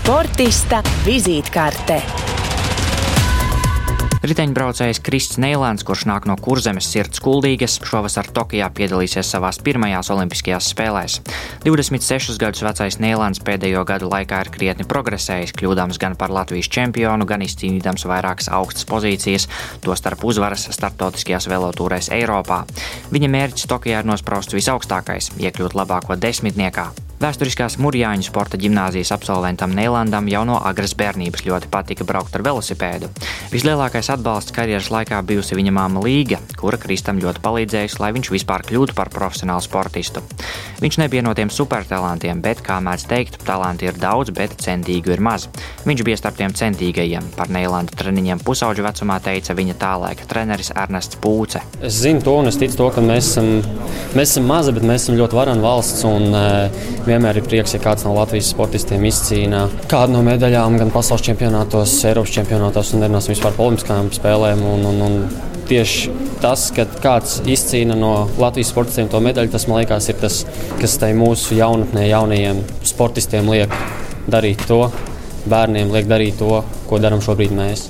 Sportista vizītkarte. Riteņbraucējs Krists Neilants, kurš nāk no kurzemes sirds kuldīgas, šovasar Tokijā piedalīsies savās pirmajās Olimpiskajās spēlēs. 26 gadus vecais Neilants pēdējo gadu laikā ir krietni progresējis, kļūdams gan par Latvijas čempionu, gan izcīnīdams vairākas augstas pozīcijas, tostarp uzvaras starptautiskajās velotūrēs Eiropā. Viņa mērķis Tokijā ir nospraust visaugstākais - iekļūt labāko desmitniekā. Vēsturiskās Mūrjāņu sporta gimnāzijas absolventam Neilandam jau no agras bērnības ļoti patika braukt ar velosipēdu. Vislielākais atbalsts karjeras laikā bijusi viņa māma Līga, kura Kristam ļoti palīdzējusi, lai viņš vispār kļūtu par profesionālu sportistu. Viņš nebija no tiem supertalantiem, bet, kā mēdz teikt, talanti ir daudz, bet centīgu ir maz. Viņš bija starp tiem centīgajiem. Par Neilanda treniņiem pusauģu vecumā teica viņa tā laika treneris Ernests Pūce. Es zinu to, un es ticu to, ka mēs esam, mēs esam mazi, bet mēs esam ļoti varana valsts. Un, uh, vienmēr ir prieks, ja kāds no Latvijas sportistiem izcīna kādu no medaļām, gan pasaules čempionātos, Eiropas čempionātos, un nerunāsim vispār par olimpiskajām spēlēm. Un, un, un tieši tas, ka kāds izcīna no Latvijas sportistiem to medaļu, tas man liekas, ir tas, kas tai mūsu jaunatnē, jaunajiem sportistiem liek darīt to, bērniem liek darīt to, ko darām šobrīd mēs.